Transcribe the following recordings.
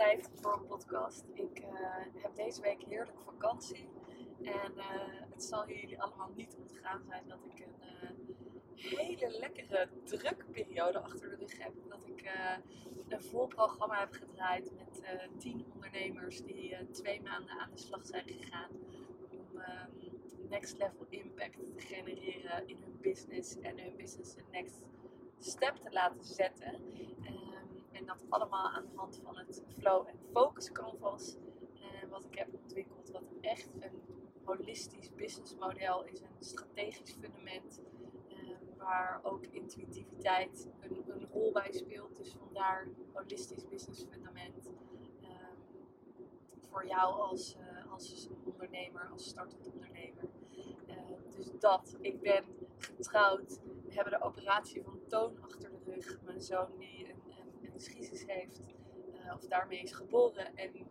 tijd voor een podcast. Ik uh, heb deze week heerlijk vakantie. En uh, het zal jullie allemaal niet ontgaan zijn dat ik een uh, hele lekkere drukperiode achter de rug heb. Dat ik een vol programma heb gedraaid met tien ondernemers die twee maanden aan de slag zijn gegaan. Om ehm, next level impact te genereren in hun business en hun business de next step te laten zetten. En dat allemaal aan de hand van het Flow en Focus Canvas. Uh, wat ik heb ontwikkeld, wat echt een holistisch businessmodel is, een strategisch fundament. Uh, waar ook intuïtiviteit een, een, rol bij speelt. Dus vandaar holistisch business fundament. Uh, voor jou als, als ondernemer, als startend ondernemer. dus dat. Ik ben getrouwd. We hebben de operatie van Toon achter de rug. Mijn zoon die schisis heeft. Uh, of daarmee is geboren. En uh,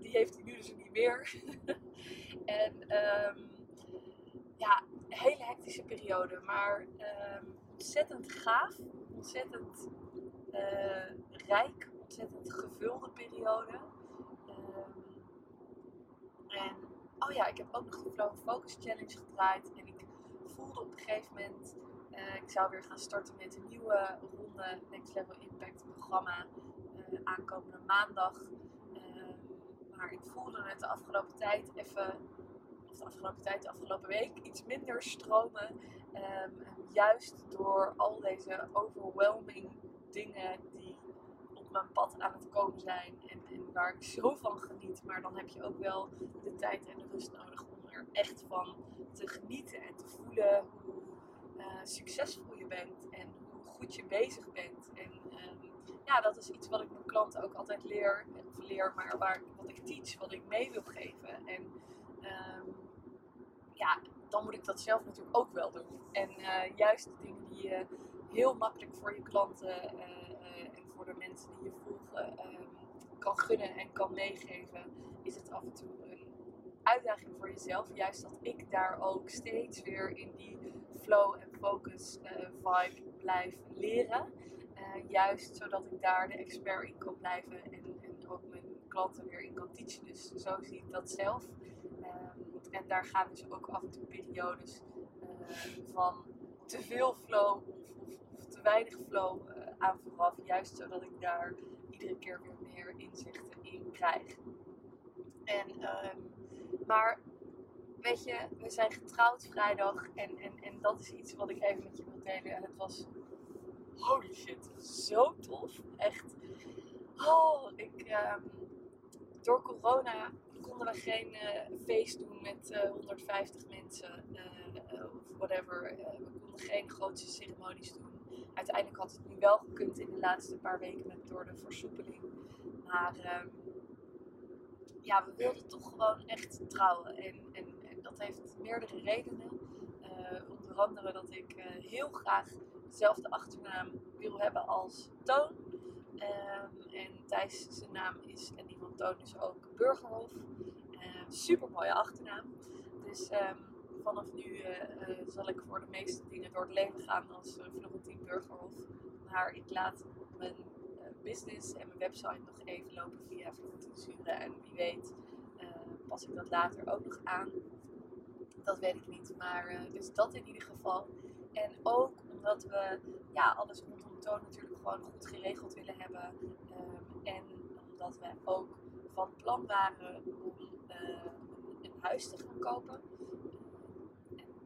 die heeft hij nu dus niet meer. en um, ja, een hele hectische periode. Maar um, ontzettend gaaf. Ontzettend uh, rijk. Ontzettend gevulde periode. Um, en oh ja, ik heb ook nog de Flow Focus Challenge gedraaid. En ik voelde op een gegeven moment ik zou weer gaan starten met een nieuwe ronde Next Level Impact programma uh, aankomende maandag. Uh, maar ik voelde het de afgelopen tijd even, of de afgelopen tijd, de afgelopen week, iets minder stromen. Um, juist door al deze overwhelming dingen die op mijn pad aan het komen zijn en, en waar ik zo van geniet. Maar dan heb je ook wel de tijd en de rust nodig om er echt van te genieten en te voelen hoe uh, succesvol je bent en hoe goed je bezig bent. En um, ja, dat is iets wat ik mijn klanten ook altijd leer, of leer, maar waar, wat ik teach, wat ik mee wil geven. En um, ja, dan moet ik dat zelf natuurlijk ook wel doen. En uh, juist de dingen die je heel makkelijk voor je klanten uh, en voor de mensen die je volgen um, kan gunnen en kan meegeven, is het af en toe een uitdaging voor jezelf. Juist dat ik daar ook steeds weer in die flow en focus uh, vibe blijf leren. Uh, juist zodat ik daar de expert in kan blijven en, en, ook mijn klanten weer in kan teachen. Dus zo zie ik dat zelf. Um, en daar gaan dus ook af en toe periodes uh, van te veel flow of te weinig flow aan vooraf. Juist zodat ik daar iedere keer weer meer inzichten in krijg. En um, maar weet je, we zijn getrouwd vrijdag en, en, en dat is iets wat ik even met je wil delen. En het was, holy shit, zo tof. Echt. Oh, ik, um, door corona konden we geen uh, feest doen met uh, 150 mensen uh, of whatever. we konden geen grootste ceremonies doen. Uiteindelijk had het nu wel gekund in de laatste paar weken met, door de versoepeling. Maar um, ja, we wilden toch gewoon echt trouwen. En, en, en dat heeft meerdere redenen. Uh, onder andere dat ik uh, heel graag dezelfde achternaam wil hebben als Toon. Um, en Thijs zijn naam is, en die van Toon is ook Burgerhof. Uh, super mooie achternaam. Dus um, vanaf nu zal ik voor de meeste dingen door het leven gaan als Florentien Burgerhof. Maar ik laat mijn business en mijn website nog even lopen via Florentine En wie weet uh, pas ik dat later ook nog aan. Dat weet ik niet. Maar uh, dus dat in ieder geval. En ook omdat we ja, alles rondom toon natuurlijk gewoon goed geregeld willen hebben. Um, en omdat we ook van plan waren om een huis te gaan kopen.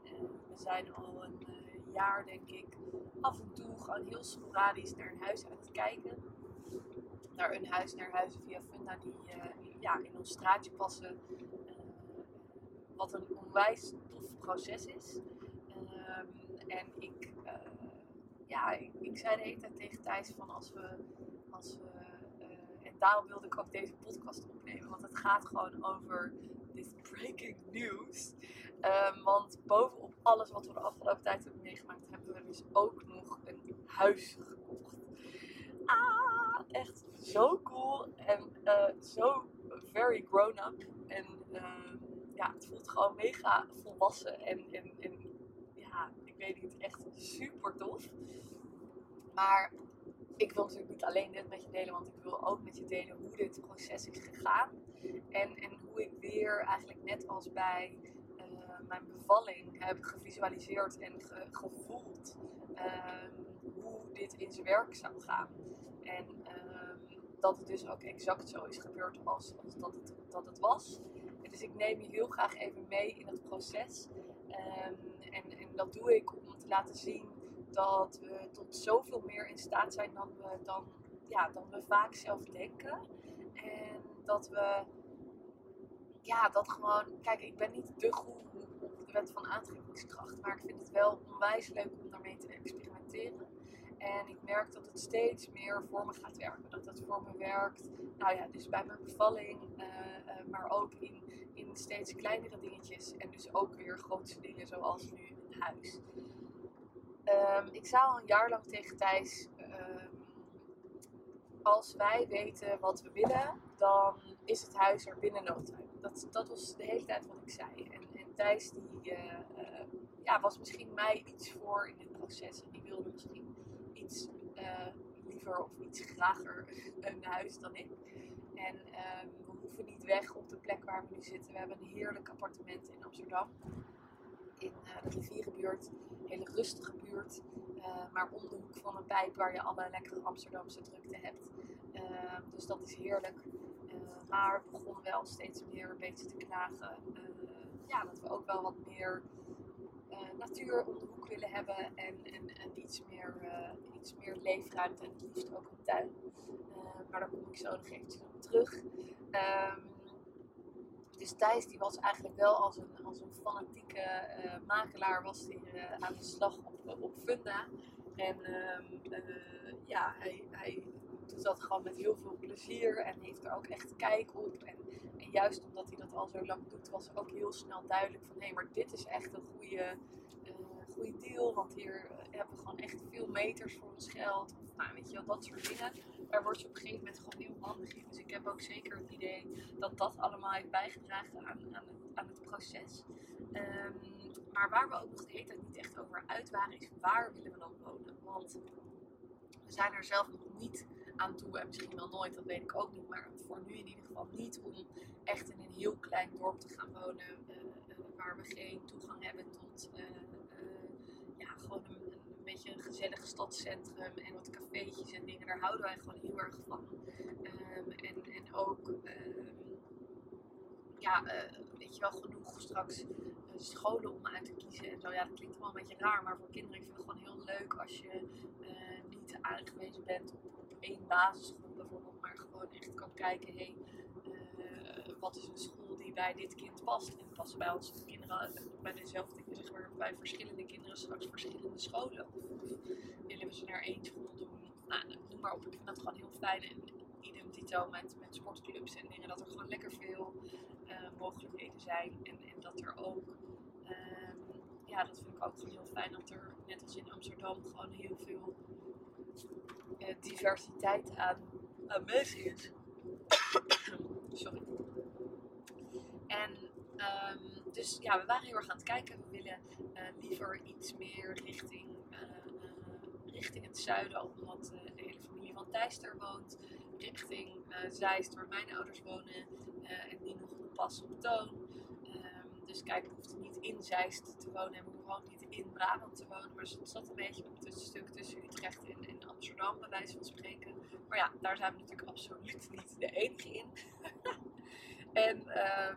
En, we zijn al een jaar, denk ik, af en toe gewoon heel sporadisch naar een huis aan het kijken naar een huis naar huizen via Funda die uh, ja, in ons straatje passen. Uh, wat een onwijs tof proces is. Um, en ik, uh, ja, ik, zei de hele tijd tegen Thijs van als we, als we en daarom wilde ik ook deze podcast opnemen. Want het gaat gewoon over dit breaking news. Um, want bovenop alles wat we de afgelopen tijd hebben meegemaakt, hebben we dus ook nog een huis gekocht. Ah, echt zo cool en uh, zo very grown up. En uh, ja, het voelt gewoon mega volwassen. En, en, en ja, ik weet niet, echt super tof. Maar ik wil natuurlijk niet alleen dit met je delen, want ik wil ook met je delen hoe dit proces is gegaan. En, en hoe ik weer eigenlijk net als bij uh, mijn bevalling heb gevisualiseerd en ge gevoeld uh, hoe dit in zijn werk zou gaan. En uh, dat het dus ook exact zo is gebeurd als, dat, het, dat het was. Dus ik neem je heel graag even mee in het proces. Ehm, en, en dat doe ik om te laten zien dat we tot zoveel meer in staat zijn dan we, dan, ja, dan we vaak zelf denken. En dat we, ja, dat gewoon, kijk, ik ben niet de goede op de wet van aantrekkingskracht, maar ik vind het wel onwijs leuk om daarmee te experimenteren. En ik merk dat het steeds meer voor me gaat werken. Dat het voor me werkt, nou ja, dus bij mijn bevalling, uh, uh, maar ook in, in steeds kleinere dingetjes. En dus ook weer grootste dingen zoals nu een huis. Um, ik zei al een jaar lang tegen Thijs, um, als wij weten wat we willen, dan is het huis er binnen no. Dat, dat was de hele tijd wat ik zei. En, en Thijs die, uh, ja, was misschien mij iets voor in het proces. En die wilde misschien uh, liever of iets grager een huis dan ik. En um, we hoeven niet weg op de plek waar we nu zitten. We hebben een heerlijk appartement in Amsterdam. In uh, de rivierenbuurt. Een hele rustige buurt. Uh, maar om de hoek van een pijp waar je alle lekkere Amsterdamse drukte hebt. dus dat is heerlijk. maar we begonnen wel steeds meer een beetje te klagen. ja, dat we ook wel wat meer natuur om de hoek willen hebben en, en, en iets, meer, uh, iets meer leefruimte en het liefst ook een tuin. Uh, maar daar kom ik zo nog eventjes op terug. Um, dus Thijs die was eigenlijk wel als een, als een fanatieke makelaar was die, aan de slag op, op Funda. En um, ja, hij, hij doet dat gewoon met heel veel plezier en heeft er ook echt kijk op. En, en juist omdat hij dat al zo lang doet, was ook heel snel duidelijk van hé, maar dit is echt een goede, uh, goede deal. Want hier uh, hebben we gewoon echt veel meters voor ons geld. Of nou, weet je wel, dat soort dingen. Daar word je op een gegeven moment gewoon heel handig in. Dus ik heb ook zeker het idee dat dat allemaal heeft bijgedragen aan, aan, het, aan het proces. Um, maar waar we ook nog de hele tijd niet echt over uit waren, is waar willen we dan wonen? Want we zijn er zelf nog niet aan toe. En misschien wel nooit, dat weet ik ook niet. Maar voor nu in ieder geval niet om echt in een heel klein dorp te gaan wonen. Uh, uh, waar we geen toegang hebben tot uh, ja, gewoon een, een, beetje een gezellig stadscentrum en wat cafeetjes en dingen. Daar houden wij gewoon heel erg van. Um, en, en ook, um, ja, weet je wel, genoeg straks scholen om uit te kiezen en zo. Ja, dat klinkt wel een beetje raar, maar voor kinderen ik vind het gewoon heel leuk als je niet aangewezen bent één basisschool bijvoorbeeld, maar gewoon echt kan kijken, hé, hey, uh, wat is een school die bij dit kind past? En passen bij onze kinderen bij dezelfde, zeg bij verschillende kinderen straks verschillende scholen? Willen we ze naar één school doen? Nou, noem maar op, ik vind dat gewoon heel fijn. En idem dito met, met sportclubs en dingen, dat er gewoon lekker veel uh, mogelijkheden zijn. En, en dat er ook um, ja, dat vind ik ook heel fijn dat er, net als in Amsterdam, gewoon heel veel uh, diversiteit aan, aan mensen. Sorry. En um, dus ja, we waren heel erg aan het kijken. We willen uh, liever iets meer richting, uh, richting het zuiden, omdat de hele familie van Thijs er woont. Richting Zeist, waar mijn ouders wonen. en die nog pas op toon. Um, dus kijk, we niet in Zeist te wonen en we hoeven niet in Brabant te wonen. Maar het zat een beetje op het stuk tussen Utrecht en Amsterdam, bij wijze van spreken. Maar ja, daar zijn we natuurlijk absoluut niet de enige in. en um,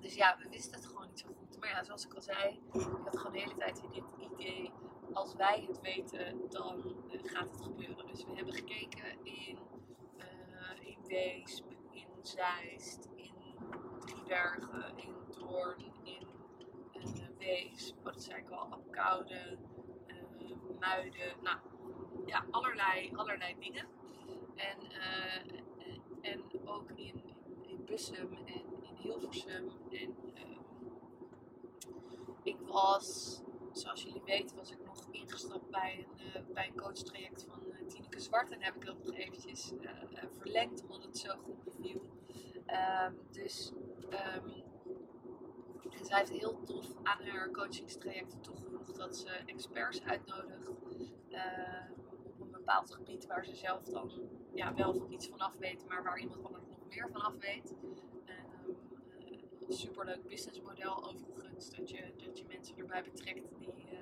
dus ja, we wisten het gewoon niet zo goed. Maar ja, zoals ik al zei, ik had gewoon de hele tijd dit idee. Als wij het weten, dan uh, gaat het gebeuren. Dus we hebben gekeken in, uh, in Weesp, in Zeist, in Driebergen, in Doorn, in uh, Wees, wat oh, zei ik al, Apkoude, Muiden. Nou, ja, allerlei, allerlei dingen. En, en ook in, in Bussum en in Hilversum. En ik was, zoals jullie weten, was ik nog ingestapt bij een, bij een coachtraject van Tineke Zwart. En heb ik dat nog eventjes verlengd omdat het zo goed beviel. Um, dus um, zij heeft heel tof aan haar coachingstrajecten toegevoegd dat ze experts uitnodigt uh, een bepaald gebied waar ze zelf dan ja, wel iets van af weet, maar waar iemand anders nog meer van af weet. Um, een superleuk businessmodel overigens, dat je, dat je mensen erbij betrekt die uh,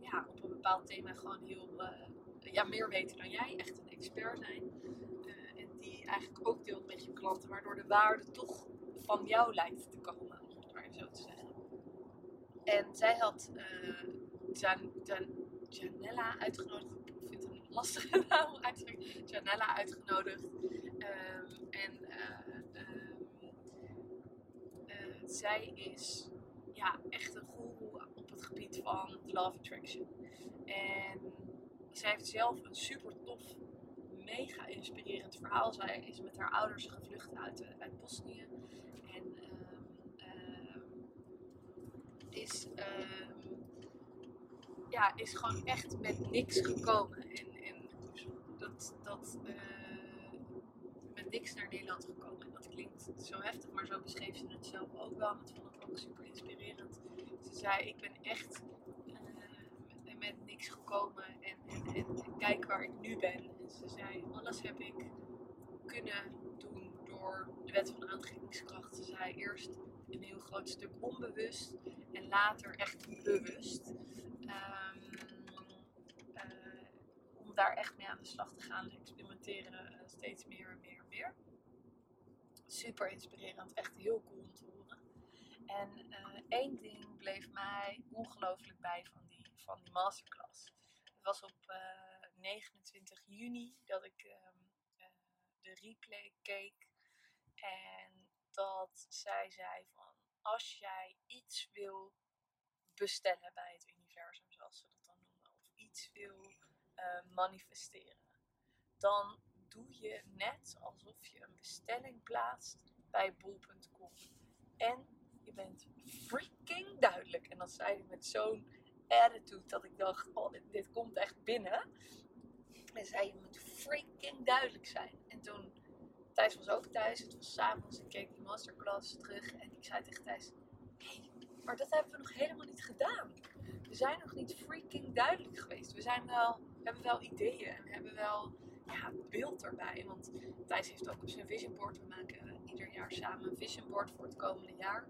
ja, op een bepaald thema gewoon heel ja, meer weten dan jij, echt een expert zijn eigenlijk ook deelt met je klanten, waardoor de waarde toch van jou lijkt te komen, maar zo te zeggen. En zij had uh, Jan, Jan, Janella uitgenodigd. Ik vind het een lastige naam uit. Janella uitgenodigd. Um, en uh, uh, zij is ja, echt een goeroe op het gebied van love attraction. En zij heeft zelf een super tof mega inspirerend verhaal. Zij is met haar ouders gevlucht uit, uit Bosnië. En uh, is, ehm, ja, is gewoon echt met niks gekomen. En, en dat, dat uh, met niks naar Nederland gekomen. En dat klinkt zo heftig, maar zo beschreef ze het zelf ook wel. En dat vond ik ook super inspirerend. Ze zei, ik ben echt met niks gekomen en, en, en, kijk waar ik nu ben. En ze zei, alles heb ik kunnen doen door de wet van aantrekkingskracht. Ze zei eerst een heel groot stuk onbewust en later echt bewust. Um, uh, om daar echt mee aan de slag te gaan, experimenteren uh, steeds meer en meer en meer. Super inspirerend, echt heel cool om te horen. En uh, één ding bleef mij ongelooflijk bij van van die masterclass. Het was op 29 eh, juni dat ik ehm, eh, de replay keek. En dat zij zei van als jij iets wil bestellen bij het zoals ze dat dan noemen, of iets wil uh, manifesteren, dan doe je net alsof je een bestelling plaatst bij bol.com. En je bent freaking duidelijk. En dat zei hij met zo'n attitude dat ik dacht, oh, dit, komt echt binnen. En zei, je moet freaking duidelijk zijn. En toen, Thijs was ook thuis, het was s'avonds, ik keek die masterclass terug en ik zei tegen Thijs, hey, maar dat hebben we nog helemaal niet gedaan. We zijn nog niet freaking duidelijk geweest. We zijn wel, we hebben wel ideeën en we hebben wel ja, beeld erbij. Want Thijs heeft ook op zijn vision board, we maken ieder jaar samen een vision board voor het komende jaar.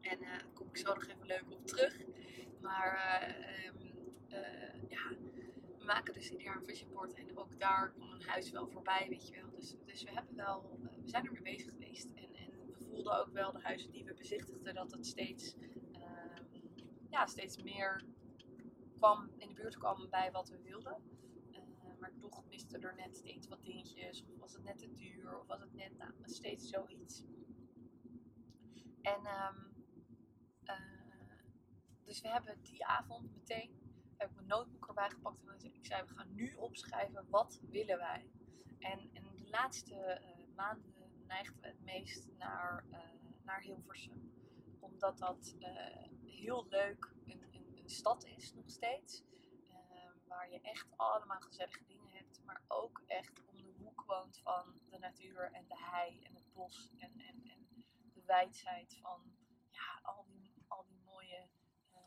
En uh, daar kom ik zo nog even leuk op terug. Maar uh, uh, ja, we maken dus ieder jaar een vision board. En ook daar komt een huis wel voorbij, weet je wel. Dus, dus we, hebben wel, we zijn er mee bezig geweest. Voelden ook wel de huizen die we bezichtigden dat het steeds, ehm, ja, steeds meer kwam, in de buurt kwam bij wat we wilden. maar toch miste er net steeds wat dingetjes. Of was het net te duur. Of was het net nou, steeds zoiets. En um, dus we hebben die avond meteen, heb ik mijn notebook erbij gepakt en ik zei, we gaan nu opschrijven, wat willen wij? En in de laatste uh, maanden neigden we het meest naar Hilversum. Omdat dat uh, heel leuk een, stad is nog steeds. waar je echt allemaal gezellige dingen hebt. Maar ook echt om de hoek woont van de natuur en de hei en het bos. En, en, en de wijdheid van ja, al die, al die mooie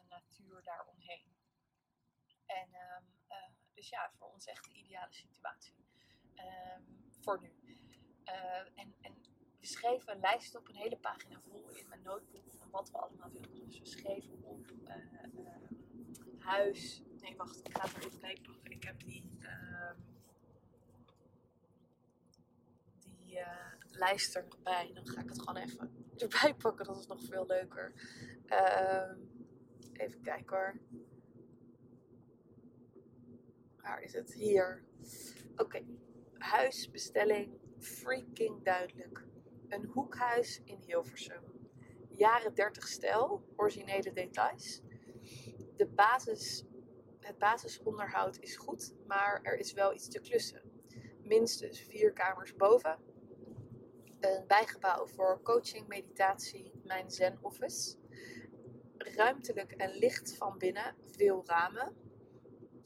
natuur daaromheen. En um, uh, dus ja, voor ons echt de ideale situatie. Um, voor nu. En, en we schreven een lijst op, een hele pagina vol in mijn notebook van wat we allemaal wilden. Dus we schreven op uh, huis. Nee, wacht, ik ga even bij pakken. Ik heb die, ehm, die lijst er nog bij. Dan ga ik het gewoon even erbij pakken. Dat is nog veel leuker. Uh, Even kijken hoor. Waar is het? Hier. Oké. Huisbestelling. Freaking duidelijk. Een hoekhuis in Hilversum. Jaren 30 stijl. Originele details. De basis het basisonderhoud is goed, maar er is wel iets te klussen. Minstens vier kamers boven. Een bijgebouw voor coaching, meditatie, mijn Zen Office. Ruimtelijk en licht van binnen, veel ramen.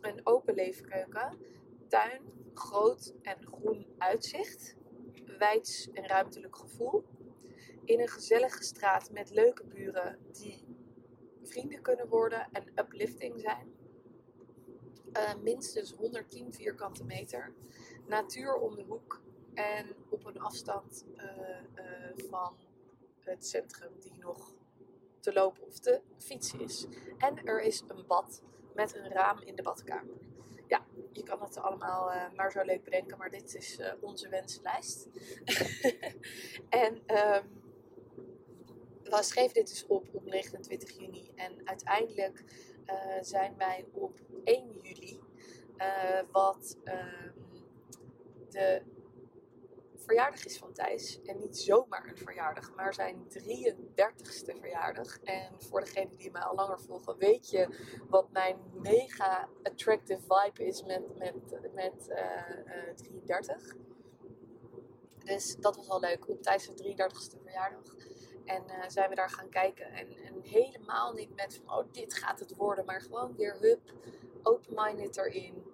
Een open leefkeuken. Tuin, groot en groen uitzicht. Wijds en ruimtelijk gevoel. In een gezellige straat met leuke buren die vrienden kunnen worden en uplifting zijn. Uh, minstens 110 vierkante meter. Natuur om de hoek en op een afstand uh, uh, van het centrum die nog te lopen of te fietsen is. En er is een bad met een raam in de badkamer. Ja, je kan het allemaal maar zo leuk bedenken, maar dit is onze wensenlijst. en um, we schreven dit dus op op 29 juni en uiteindelijk zijn wij op 1 juli wat uh, de verjaardag is van Thijs. En niet zomaar een verjaardag, maar zijn 33ste verjaardag. En voor degenen die mij al langer volgen, weet je wat mijn mega attractive vibe is met, met, met uh, 33. Dus dat was al leuk op Thijs' 33ste verjaardag. En uh, zijn we daar gaan kijken. En, en, helemaal niet met van, oh, dit gaat het worden. Maar gewoon weer, hup, open-minded erin.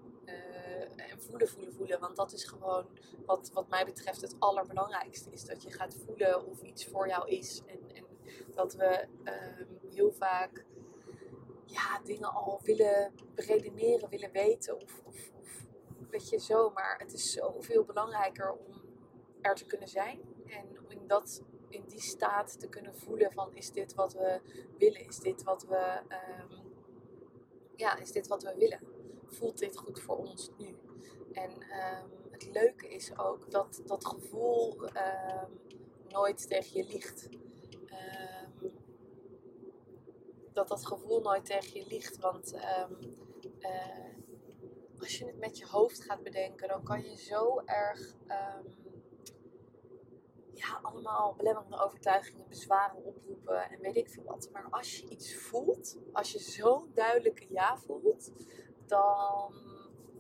En voelen, voelen, voelen. Want dat is gewoon wat, wat mij betreft het allerbelangrijkste. Is dat je gaat voelen of iets voor jou is. En, en dat we uh, heel vaak ja, dingen al willen redeneren, willen weten. Of, of, weet je zo. Maar het is zoveel belangrijker om er te kunnen zijn. En in dat in die staat te kunnen voelen van is dit wat we willen? Is dit wat we, um, ja, is dit wat we willen? Voelt dit goed voor ons nu? En um, het leuke is ook dat dat gevoel um, nooit tegen je liegt. dat dat gevoel nooit tegen je liegt. Want uh, als je het met je hoofd gaat bedenken, dan kan je zo erg ja, allemaal belemmerende overtuigingen, bezwaren oproepen en weet ik veel wat. Maar als je iets voelt, als je zo'n duidelijke ja voelt, dan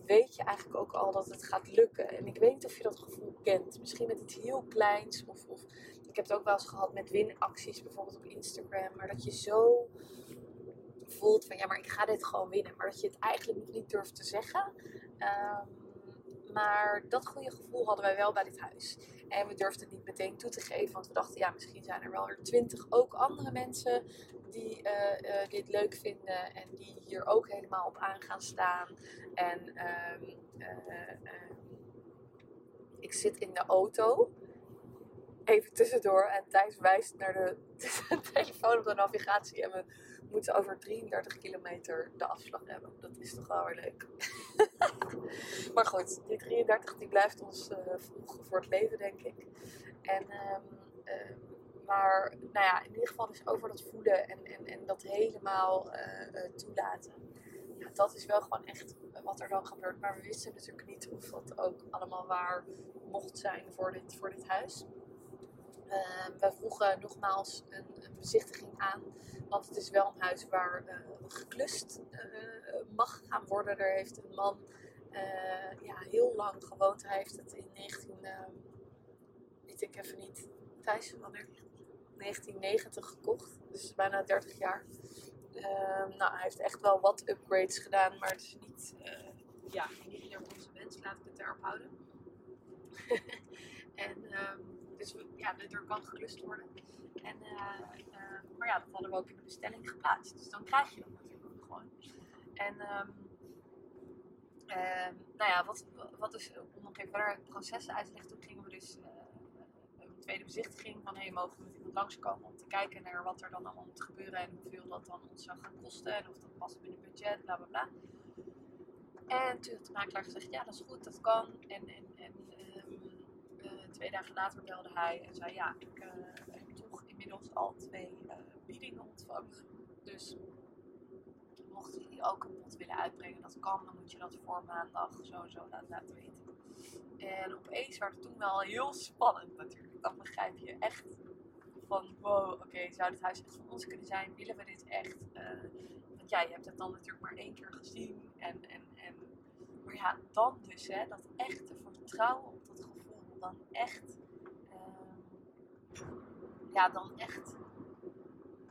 weet je eigenlijk ook al dat het gaat lukken. En ik weet niet of je dat gevoel kent. Misschien met iets heel kleins. Of, of ik heb het ook wel eens gehad met winacties, bijvoorbeeld op Instagram. Maar dat je zo voelt van ja, maar ik ga dit gewoon winnen. Maar dat je het eigenlijk nog niet durft te zeggen. Um, maar dat goede gevoel hadden wij wel bij dit huis. En we durfden het niet meteen toe te geven, want we dachten, ja, misschien zijn er wel weer twintig ook andere mensen die uh, uh, dit leuk vinden en die hier ook helemaal op aan gaan staan. En uh, ik zit in de auto even tussendoor. En Thijs wijst naar de, de, telefoon op de navigatie. En we moeten over 33 kilometer de afslag hebben. Dat is toch wel weer leuk. maar goed, die 33 die blijft ons uh, voor het leven, denk ik. En, um, uh, maar nou ja, in ieder geval is over dat voelen en, en, en dat helemaal uh, toelaten. Ja, dat is wel gewoon echt wat er dan gebeurt. Maar we wisten natuurlijk niet of dat ook allemaal waar mocht zijn voor dit, voor dit huis. Uh, we vroegen nogmaals een, een, bezichtiging aan. Want het is wel een huis waar uh, geklust uh, mag gaan worden. Er heeft een man eh, ja, heel lang gewoond. Hij heeft het in 19... weet ik even niet. Thijs, wanneer? 1990 gekocht. Dus bijna 30 jaar. Ehm, nou, hij heeft echt wel wat upgrades gedaan. Maar het is niet... ja, niet meer onze wens. Laat ik het daarop houden. en... dus ja, er kan geklust worden. En, uh, uh, maar ja, dat hadden we ook in de bestelling geplaatst. Dus dan krijg je dat natuurlijk gewoon. En um, nou ja, wat, wat dus, om nog even verder het proces uit te leggen, toen gingen we dus een tweede bezichtiging van hey, mogen we met iemand langskomen om te kijken naar wat er dan allemaal moet gebeuren en hoeveel dat dan ons zou gaan kosten en of dat past binnen budget, bla bla bla. En toen had de makelaar gezegd, ja dat is goed, dat kan. En, en, en twee dagen later belde hij en zei: Ja, ik uh, heb toch inmiddels al twee uh, biedingen ontvangen. Dus mocht hij ook een pot willen uitbrengen, dat kan, dan moet je dat voor maandag sowieso laten, laten weten. En opeens werd het toen wel heel spannend natuurlijk. Dan begrijp je echt van wow, oké, zou dit huis echt van ons kunnen zijn? Willen we dit echt? Uh, want ja, je hebt het dan natuurlijk maar één keer gezien. En, en, en, maar ja, dan dus, hè, dat echte vertrouwen op. Dan echt, ehm, ja, dan echt,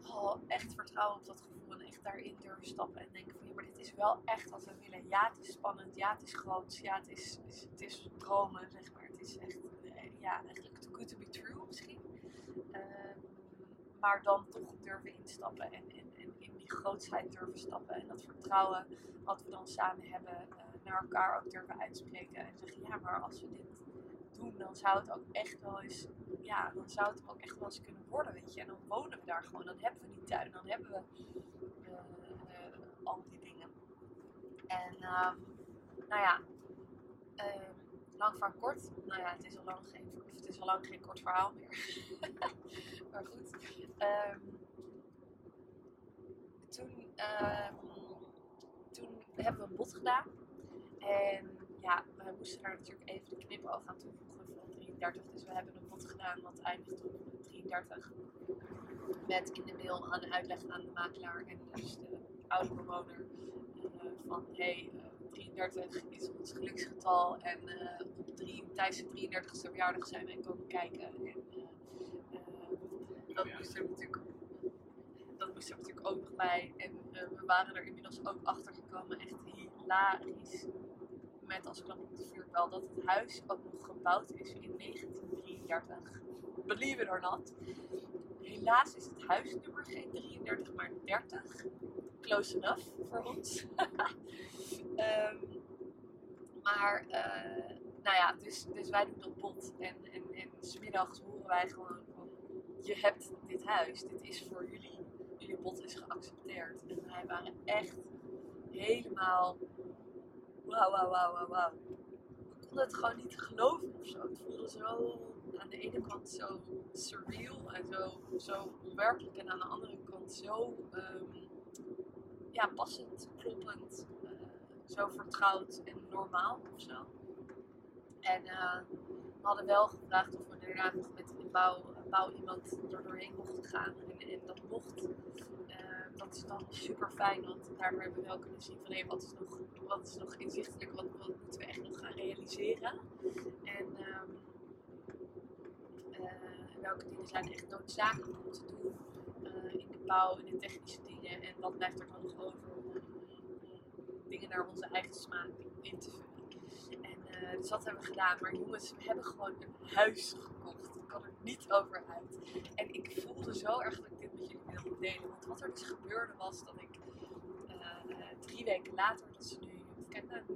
oh, echt vertrouwen op dat gevoel. En echt daarin durven stappen en denken van, ja, maar dit is wel echt wat we willen. Ja, het is spannend. Ja, het is groot. Ja, het is, het is dromen, zeg maar. Het is echt, eh, ja, eigenlijk too good to be true misschien. Ehm, maar dan toch durven instappen en, en, en, in die grootsheid durven stappen. En dat vertrouwen wat we dan samen hebben, uh, naar elkaar ook durven uitspreken. En zeggen, ja, maar als we dit dan zou het ook echt wel eens, ja, dan zou het ook echt wel eens kunnen worden, weet je. En dan wonen we daar gewoon, dan hebben we die tuin, dan hebben we eh, eh, al die dingen. En ehm, nou ja, ehm, lang van kort. Nou ja, het is al lang geen, het is al lang geen kort verhaal meer. maar goed. Ehm, toen, toen hebben we een bod gedaan. En ja, we moesten daar natuurlijk even de knipoog aan toevoegen. 32. Dus we hebben een bot gedaan wat eindigt op 33. Met in de mail de uitleg aan de makelaar en dus de oude bewoner. Eh, van hey, eh, 33 is ons geluksgetal. En eh, op drie, tijdens de 33ste verjaardag zijn wij komen kijken. En dat moest er natuurlijk dat moest er natuurlijk ook nog bij. En we waren er inmiddels ook achter gekomen. Echt hilarisch. Als klap op de vuurpijl dat het huis ook nog gebouwd is in 1933. Believe it or not. Helaas is het huisnummer geen 33, maar 30 close enough voor ons. um, maar, uh, nou ja, dus, dus wij doen dat bot. En, en, en smiddags horen wij gewoon van, je hebt dit huis, dit is voor jullie. Jullie bot is geaccepteerd. En wij waren echt helemaal, wauw, wauw, wauw, wauw. We konden het gewoon niet geloven of zo. Het voelde zo, aan de ene kant zo surreal en zo, zo onwerkelijk. En aan de andere kant zo... Um, ja, passend, kloppend, uh, zo vertrouwd en normaal of zo. En uh, we hadden wel gevraagd of we nog met een bouw, bouw iemand er doorheen mochten gaan. En dat mocht. Dat is dan super fijn, want daardoor hebben we wel kunnen zien van hé, wat, is nog, wat is nog inzichtelijk, wat, wat moeten we echt nog gaan realiseren. En um, welke dingen zijn echt noodzakelijk om te doen in de bouw, in de technische dingen. En wat blijft er dan nog over om, dingen naar onze eigen smaak in te vullen. En uh, dus dat hebben we gedaan. Maar jongens, we hebben gewoon een huis gekocht. Ik kan er niet over uit. En ik voelde zo erg dat ik dit met jullie wilde delen. Want wat er dus gebeurde was dat ik uh, drie weken later, dat ze nu, even kijken,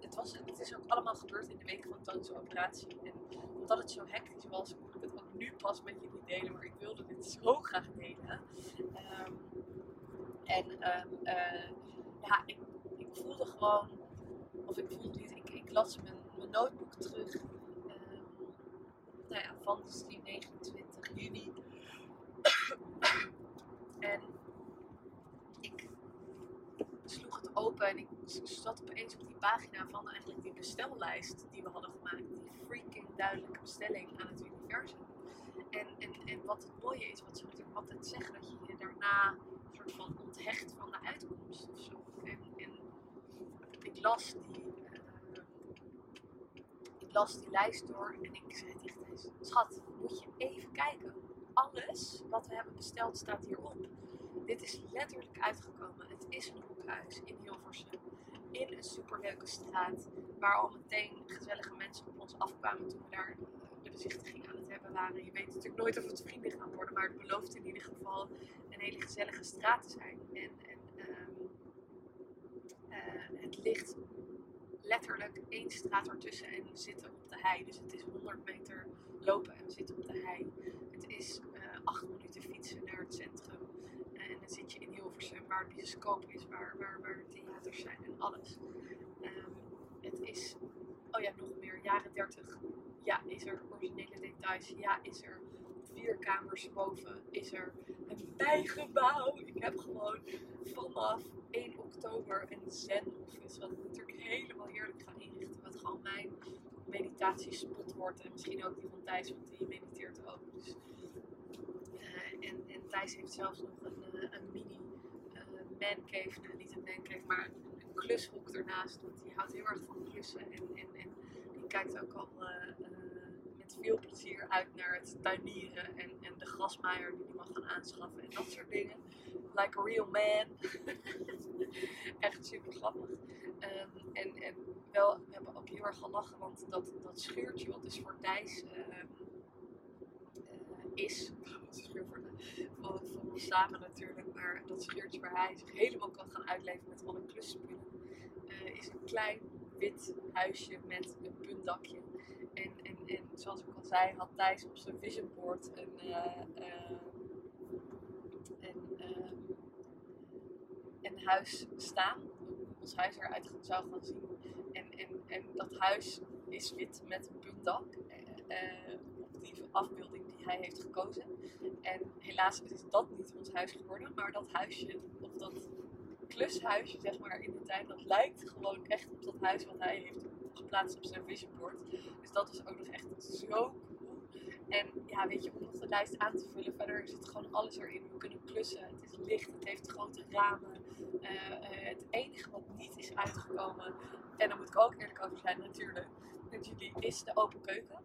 het, was, het is ook allemaal gebeurd in de week van Toonse operatie. En omdat het zo hectisch was, kon ik het ook nu pas met jullie delen. Maar ik wilde dit zo graag delen. Um, en uh, ja, ik, voelde gewoon, of ik ik, ik las mijn, mijn notebook terug. Um, nou ja, van dus die 29 juni. en ik sloeg het open en ik zat opeens op die pagina van eigenlijk die bestellijst die we hadden gemaakt. Die freaking duidelijke bestelling aan het universum. En, en, en wat het mooie is, wat ze natuurlijk altijd zeggen, dat je je daarna soort van onthecht van de uitkomst of zo. En ik las die, ik las die lijst door en ik zei tegen deze, schat, moet je even kijken. Alles wat we hebben besteld staat hierop. Dit is letterlijk uitgekomen. Het is een hoekhuis in Hilversum. In een superleuke straat. Waar al meteen gezellige mensen op ons afkwamen toen we daar de bezichtiging aan het hebben waren. Je weet natuurlijk nooit of het vrienden gaan worden. Maar het belooft in ieder geval een hele gezellige straat te zijn. En, het ligt letterlijk één straat ertussen en we zitten op de hei. Dus het is 100 meter lopen en we zitten op de hei. Het is uh, acht minuten fietsen naar het centrum. En dan zit je in Hilversum, waar de bioscoop is, waar, waar, waar theaters zijn en alles. Um, het is, oh ja, nog meer, jaren 30. Ja, is er originele details. Ja, is er vier kamers boven. Is er een bijgebouw. Ik heb gewoon vanaf 1 oktober een zen office. Wat ik natuurlijk helemaal heerlijk ga inrichten. Wat gewoon mijn meditatiespot wordt. En misschien ook die van Thijs, want die mediteert ook. Dus, uh, en, en Thijs heeft zelfs nog een, uh, een mini um, mancave, nou niet een mancave, maar een klushok ernaast. Want die houdt heel erg van klussen. En, en, en die kijkt ook al veel plezier uit naar het tuinieren en, en de grasmaaier die hij mag gaan aanschaffen en dat soort dingen. Like a real man. Echt super grappig. Um, en, en wel, we hebben ook heel erg gelachen, want dat, dat schuurtje wat dus voor Thijs uh, is, schuur voor, ons samen natuurlijk, maar dat schuurtje waar hij zich helemaal kan gaan uitleven met alle klusspullen, uh, is een klein wit huisje met een puntdakje. En, en, en zoals ik al zei, had Thijs op zijn vision board een, uh, een, huis staan. Hoe ons huis eruit zou gaan zien. En, en, en dat huis is wit met een puntdak. op die afbeelding die hij heeft gekozen. En helaas is dat niet ons huis geworden. Maar dat huisje, of dat klushuisje zeg maar in de tijd, dat lijkt gewoon echt op dat huis wat hij heeft geplaatst op zijn vision board. Dus dat is ook nog echt zo cool. En ja, weet je, om nog de lijst aan te vullen, verder zit gewoon alles erin. We kunnen klussen, het is licht, het heeft grote ramen. Uh, uh, het enige wat niet is uitgekomen, en daar moet ik ook eerlijk over zijn natuurlijk, met jullie, is de open keuken.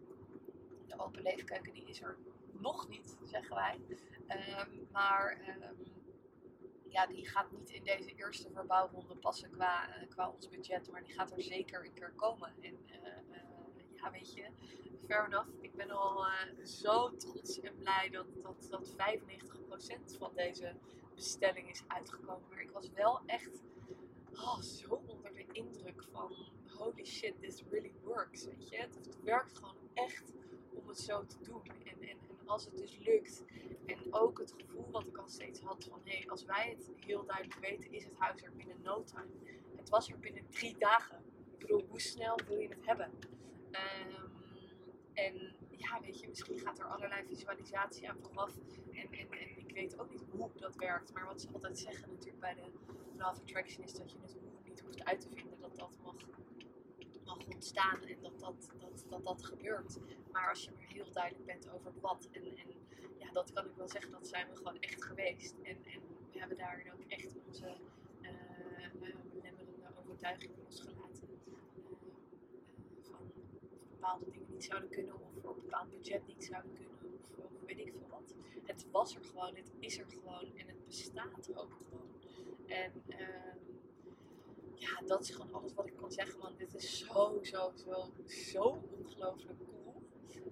De open leefkeuken, die is er nog niet, zeggen wij. Um, maar um, die gaat niet in deze eerste verbouwronde passen qua, uh, qua ons budget, maar die gaat er zeker een keer komen. En ja, weet je, fair enough. Ik ben al zo trots en blij dat, dat, dat 95% van deze bestelling is uitgekomen. Maar ik was wel echt oh, zo onder de indruk van holy shit, this really works. Weet je, het, het werkt gewoon echt om het zo te doen. En, en, en als het dus lukt, en ook het gevoel wat ik al steeds had van hé, hey, als wij het heel duidelijk weten, is het huis er binnen no time. Het was er binnen drie dagen. Ik bedoel, hoe snel wil je het hebben? Um, en ja, weet je, misschien gaat er allerlei visualisatie aan vooraf. En, en, ik weet ook niet hoe dat werkt. Maar wat ze altijd zeggen natuurlijk bij de Love Attraction is dat je het niet hoeft uit te vinden. Dat dat mag ontstaan en dat dat, dat, dat dat gebeurt. Maar als je maar heel duidelijk bent over wat. En, en ja, dat kan ik wel zeggen, dat zijn we gewoon echt geweest. En, en we hebben daarin ook echt onze uh, uh, belemmerende overtuigingen losgelaten. Uh, van bepaalde dingen niet zouden kunnen of voor een bepaald budget niet zouden kunnen of, weet ik veel wat. Het was er gewoon, het is er gewoon en het bestaat ook gewoon. En uh, ja, dat is gewoon alles wat ik kan zeggen, want dit is zo, zo, zo, zo ongelooflijk cool.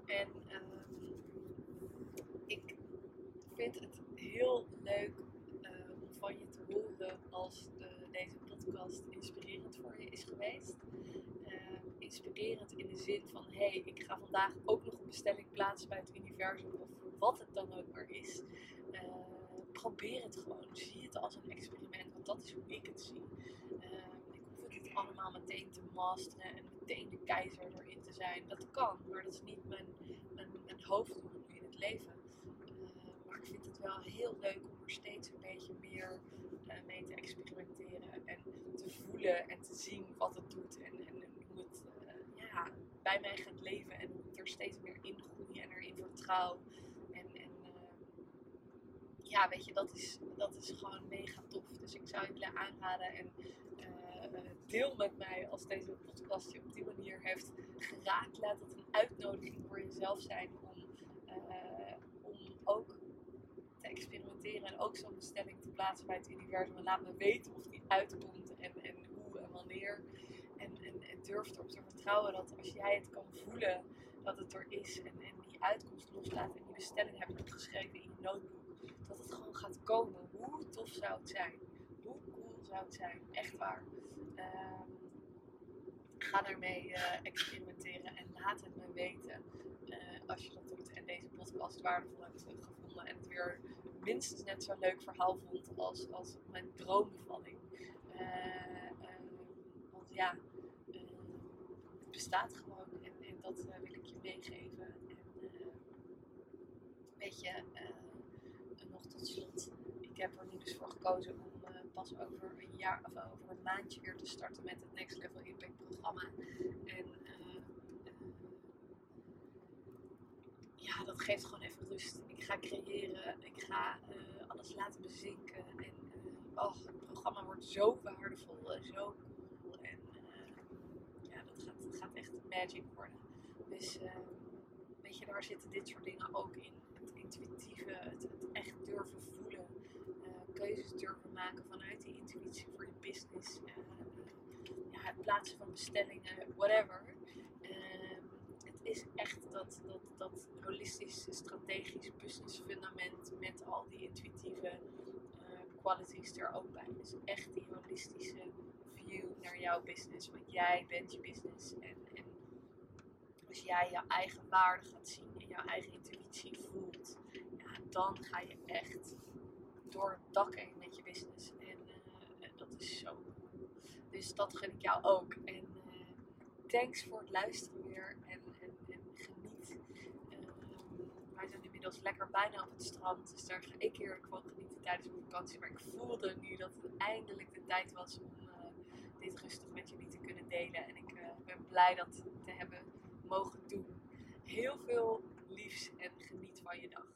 En uh, ik vind het heel leuk uh, om van je te horen als deze podcast inspirerend voor je is geweest inspirerend in de zin van: hé, hey, ik ga vandaag ook nog een bestelling plaatsen bij het universum, of wat het dan ook maar is. Probeer het gewoon. Zie het als een experiment, want dat is hoe ik het zie. Uh, ik hoef het niet allemaal meteen te masteren en meteen de keizer erin te zijn. Dat kan, maar dat is niet mijn, mijn, hoofddoel in het leven. Uh, maar ik vind het wel heel leuk om er steeds een beetje meer mee te experimenteren en te voelen en te zien wat het doet en, en hoe het ja, bij mij gaat leven en er steeds meer in groei en erin vertrouw. En, en ja, weet je, dat is, dat is gewoon mega tof. Dus ik zou je willen aanraden en deel met mij als deze podcast je op die manier heeft geraakt. Laat het een uitnodiging voor jezelf zijn om, uh, om ook te experimenteren en ook zo'n bestelling te plaatsen bij het universum. En laat me weten of die uitkomt en, en hoe en wanneer. En, en, en durf erop te vertrouwen dat als jij het kan voelen, dat het er is. En, en die uitkomst loslaat en die bestelling hebt opgeschreven in je notebook. Dat het gewoon gaat komen. Hoe tof zou het zijn? Hoe cool zou het zijn? Echt waar. Uh, ga daarmee uh, experimenteren en laat het me weten uh, als je dat doet en deze podcast waardevol hebt gevonden en het weer minstens net zo'n leuk verhaal vond als, als mijn droombevalling. Uh, ja, uh, het bestaat gewoon en, en dat wil ik je meegeven. En weet je, nog tot slot, ik heb er nu dus voor gekozen om pas over een jaar of over een maandje weer te starten met het Next Level Impact programma. En ja, dat geeft gewoon even rust. Ik ga creëren, ik ga alles laten bezinken en oh, het programma wordt zo waardevol en zo cool. En ja, dat gaat, gaat echt magic worden. Dus weet je, daar zitten dit soort dingen ook in. Het intuïtieve, het, het echt durven voelen. Keuzes durven maken vanuit die intuïtie voor je business. ja, het plaatsen van bestellingen, whatever. Ehm, het is echt dat, dat, dat holistisch, strategisch business fundament met al die intuïtieve qualities er ook bij. Dus echt die holistische view naar jouw business. Want jij bent je business. En, en als jij je eigen waarde gaat zien en jouw eigen intuïtie voelt, ja, dan ga je echt door het dak heen met je business. En uh, dat is zo. Dus dat gun ik jou ook. En uh, thanks voor het luisteren weer. En, en, en geniet. Uh, wij zijn inmiddels lekker bijna op het strand. Dus daar ga ik heerlijk van genieten tijdens mijn vakantie. Maar ik voelde nu dat het eindelijk de tijd was om dit rustig met jullie te kunnen delen. En ik ben blij dat te hebben mogen doen. Heel veel liefs en geniet van je dag.